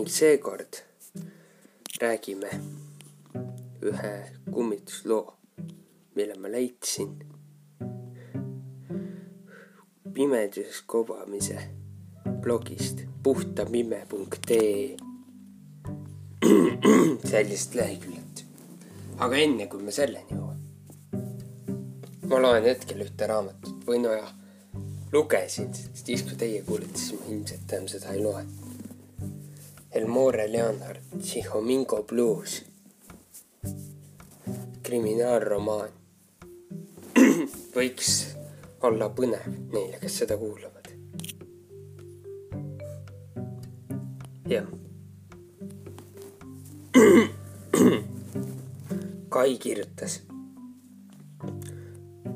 ning seekord räägime ühe kummitusloo, mille ma leidsin pimeduses kobamise blogist puhtamime.ee sellist leheküljet. aga enne kui me selleni jõuame, ma loen hetkel ühte raamatut või no jah, lugesin, siis kui teie kuulete, siis ma ilmselt enam seda ei loe. Elmore Leonard, Tšihomingo bluus, kriminaalromaan võiks olla põnev neile, kes seda kuulavad. jah Kai kirjutas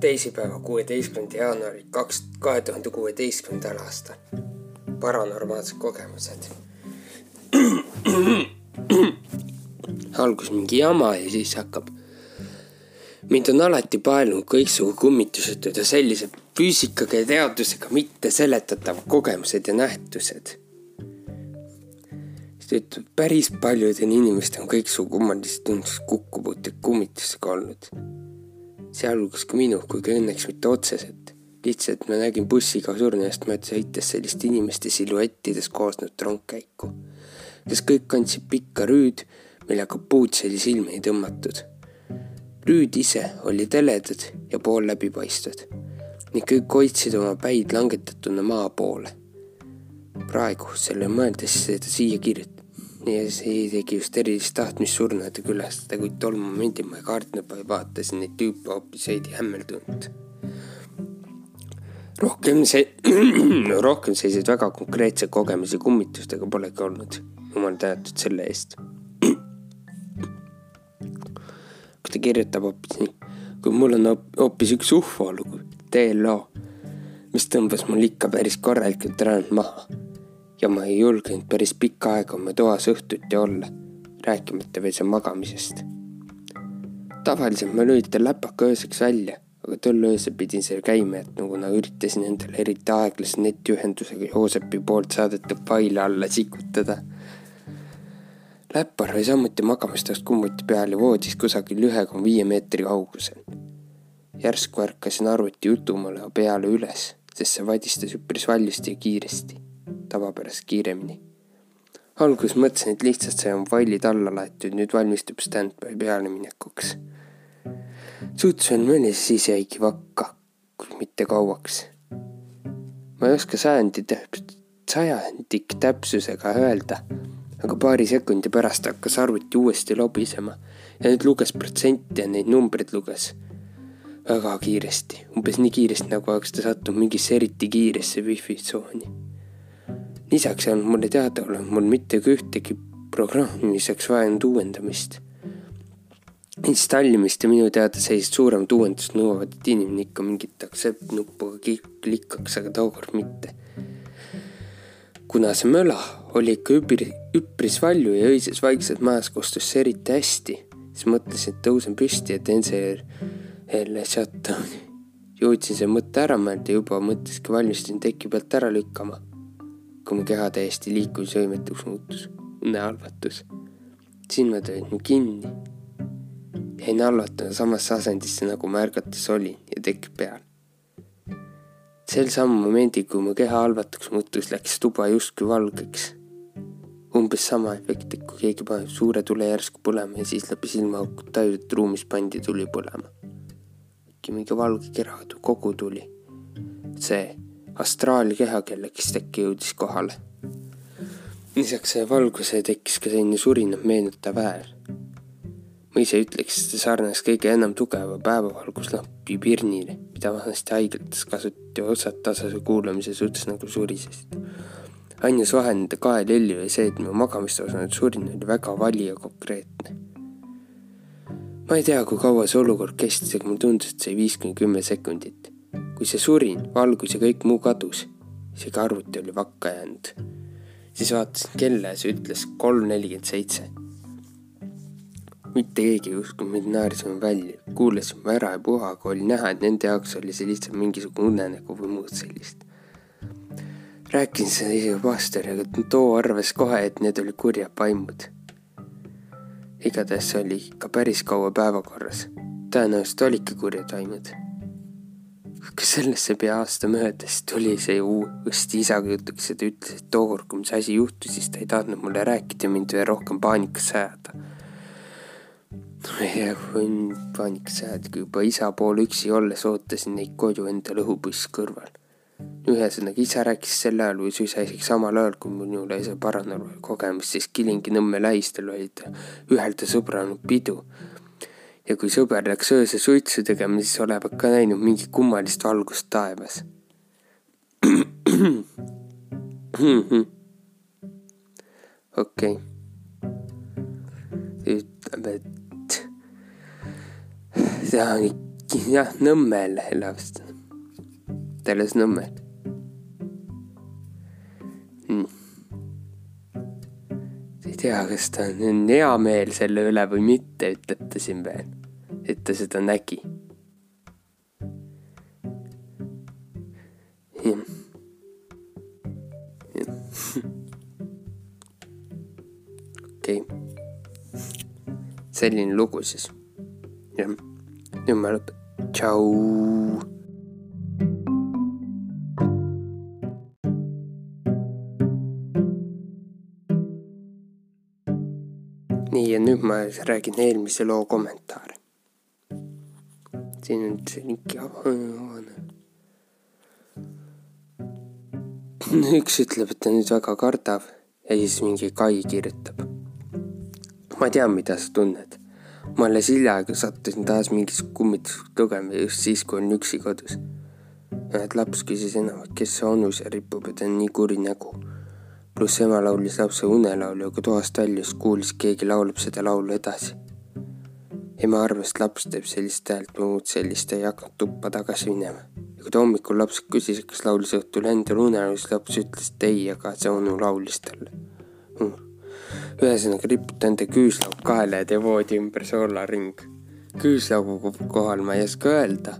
teisipäeva, kuueteistkümnenda jaanuari kaks, kahe tuhande kuueteistkümnendal aastal. paranormaalsed kogemused. algus mingi jama ja siis hakkab. mind on alati paelunud kõiksugu kummitused ja sellised füüsikaga ja teadusega mitte seletatavad kogemused ja nähtused sest et päris paljudel inimestel on kõiksugu kummalist tundust kokkupuuteid kummitustega olnud. sealhulgas ka minu, kuigi õnneks mitte otseselt. lihtsalt ma nägin bussiga surnujast mööda sõites sellist inimeste siluettidest koosnenud rongkäiku, kes kõik kandsid pikka rüüd, millega puuts oli silmi tõmmatud. rüüd ise oli teledad ja pool läbipaistvad ning kõik hoidsid oma päid langetatuna maa poole praegu selle mõeldes seda siia kirjutada ja see tegi just erilist tahtmist surnute külastada, kuid tol momendil ma ei vaid vaatasin neid tüüpe hoopis veidi hämmeldunult. rohkem see rohkem selliseid väga konkreetseid kogemusi kummitustega polegi olnud. Jumal tänatud selle eest. kui ta kirjutab hoopis nii, kui mul on hoopis üks ufo lugu, TLO, mis tõmbas mul ikka päris korralikult rand maha ja ma ei julgenud päris pikka aega oma toas õhtuti olla, rääkimata veel seal magamisest. tavaliselt ma lülitan läpaka ööseks välja, aga tol öösel pidin seal käima, et nagu kuna üritasin endale eriti aeglase netiühendusega Joosepi poolt saadetud faile alla sikutada. Läppar oli samuti magamistoast kummuti peal ja voodis kusagil ühe koma viie meetri kaugusel. järsku ärkasin arvuti jutumale peale üles, sest see vadistas üpris valjusti ja kiiresti tavapärast kiiremini. alguses mõtlesin, et lihtsalt sai oma failid alla laetud, nüüd valmistub stand-by pealeminekuks. suhteliselt mõnis, siis jäigi vakka, kuid mitte kauaks. ma ei oska sajandi täpselt, sajandik täpsusega öelda, aga paari sekundi pärast hakkas arvuti uuesti lobisema ja nüüd luges protsente ja neid numbreid luges väga kiiresti, umbes nii kiiresti, nagu oleks ta sattunud mingisse eriti kiiresse wifi tsooni lisaks ei olnud mulle teadaolevalt mul mitte ühtegi programmimiseks vajanud uuendamist. installimist ja minu teada sellised suuremad uuendused nõuavad, et inimene ikka mingit accept nuppuga klikkaks, aga tookord mitte. Kuna see möla oli ikka üpri, üpris valju ja öises vaikses majas kostus see eriti hästi, siis mõtlesin, et tõusen püsti ja teen selle shutdown'i. jõudsin selle mõtte ära mõelda, juba mõtleski valmistasin teki pealt ära lükkama kui mu keha täiesti liikumisvõimetuks muutus, unehalvatus. silmad olid mul kinni. jäin halvatuna samasse asendisse, nagu ma ärgates olin ja tekk peal. Sel samal momendil, kui mu keha halvatuks muutus, läks tuba justkui valgeks. umbes sama efekt, et kui keegi paneb suure tule järsku põlema ja siis läbi silmaauk tajud, et ruumis pandi tuli põlema. äkki mingi valge kera kogu tuli. see astraalkeha kellegist äkki jõudis kohale. lisaks valguse tekkis ka selline surinat meenutav hääl. Ma ise ütleks, et see sarnas kõige enam tugeva päevavalguslampi pirnile, mida vanasti haiglates kasutati osad tasase kuulamise suhtes nagu surisest. ainus vahe nende kahe lelli oli see, et mu magamistoas olnud surin oli väga vali ja konkreetne ma ei tea, kui kaua see olukord kestis, aga mulle tundus, et see viis kuni kümme sekundit kui see surin, valgus ja kõik muu kadus, isegi arvuti oli vakka jäänud. siis vaatasin kella ja see ütles kolm nelikümmend seitse. Mitte keegi ei uskunud mind, naersime välja, kuulasime ära ja puha, aga oli näha, et nende jaoks oli see lihtsalt mingisugune unenägu või muud sellist. rääkisin seda isegi pastoriga, too arvas kohe, et need olid kurjad vaimud. igatahes see oli ikka päris kaua päevakorras. tõenäoliselt olidki kurjad vaimud. aga sellest ei pea aasta mööda, siis tuli see uuesti isaga jutuks ja ta ütles, et tookord, kui see asi juhtus, siis ta ei tahtnud mulle rääkida ja mind veel rohkem paanikasse ajada ja kui paanikasse ajada, kui juba isa pool üksi olles ootasin neid koju enda lõhubuss kõrval ühesõnaga isa rääkis sel ajal või suisa isegi samal ajal, kui minul sai paranormaal kogemus, siis Kilingi-Nõmme lähistel oli ta ühel ta sõbral pidu. ja kui sõber läks öösel suitsu tegema, siis olevat ka näinud mingit kummalist valgust taevas. okei okay.. ütleb, et ta on ikka jah, Nõmmel elab selles Nõmmel. Hmm.. ei tea, kas ta on hea meel selle üle või mitte, ütleb ta siin veel, et ta seda nägi. okei, selline lugu siis. jah, nüüd ma lõpetan, tšau. nii ja nüüd ma räägin eelmise loo kommentaare. siin on see link avane. üks ütleb, et ta nüüd väga kardab ja siis mingi Kai kirjutab. ma tean, mida sa tunned. Ma alles hiljaaegu sattusin taas mingis kummitusest lugema just siis, kui olin üksi kodus. et laps küsis enam, et kes see onu seal ripub ja ta on nii kuri nägu pluss ema laulis lapse unelaulu ja kui toast väljus, kuulis keegi laulab seda laulu edasi. ema arvas, et laps teeb sellist häält, muud sellist ei hakanud tuppa tagasi minema. ja kui ta hommikul laps küsis, kas laulis õhtul endale unelaulu, siis laps ütles, et ei, aga see onu laulis talle. Ühesõnaga riputa enda küüslaug kaela ja tee voodi ümber soolaring. küüslaugu kohal ma ei oska öelda.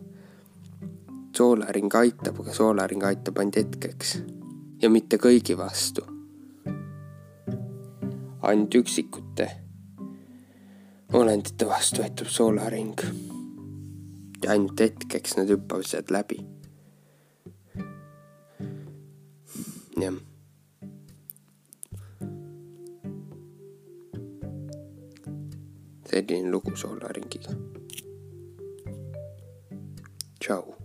soolaring aitab, aga soolaring aitab ainult hetkeks ja mitte kõigi vastu ainult üksikute olendite vastu aitab soolaring. ja ainult hetkeks nad hüppavad sealt läbi. jah. Selline lugu soolaringiga. tšau.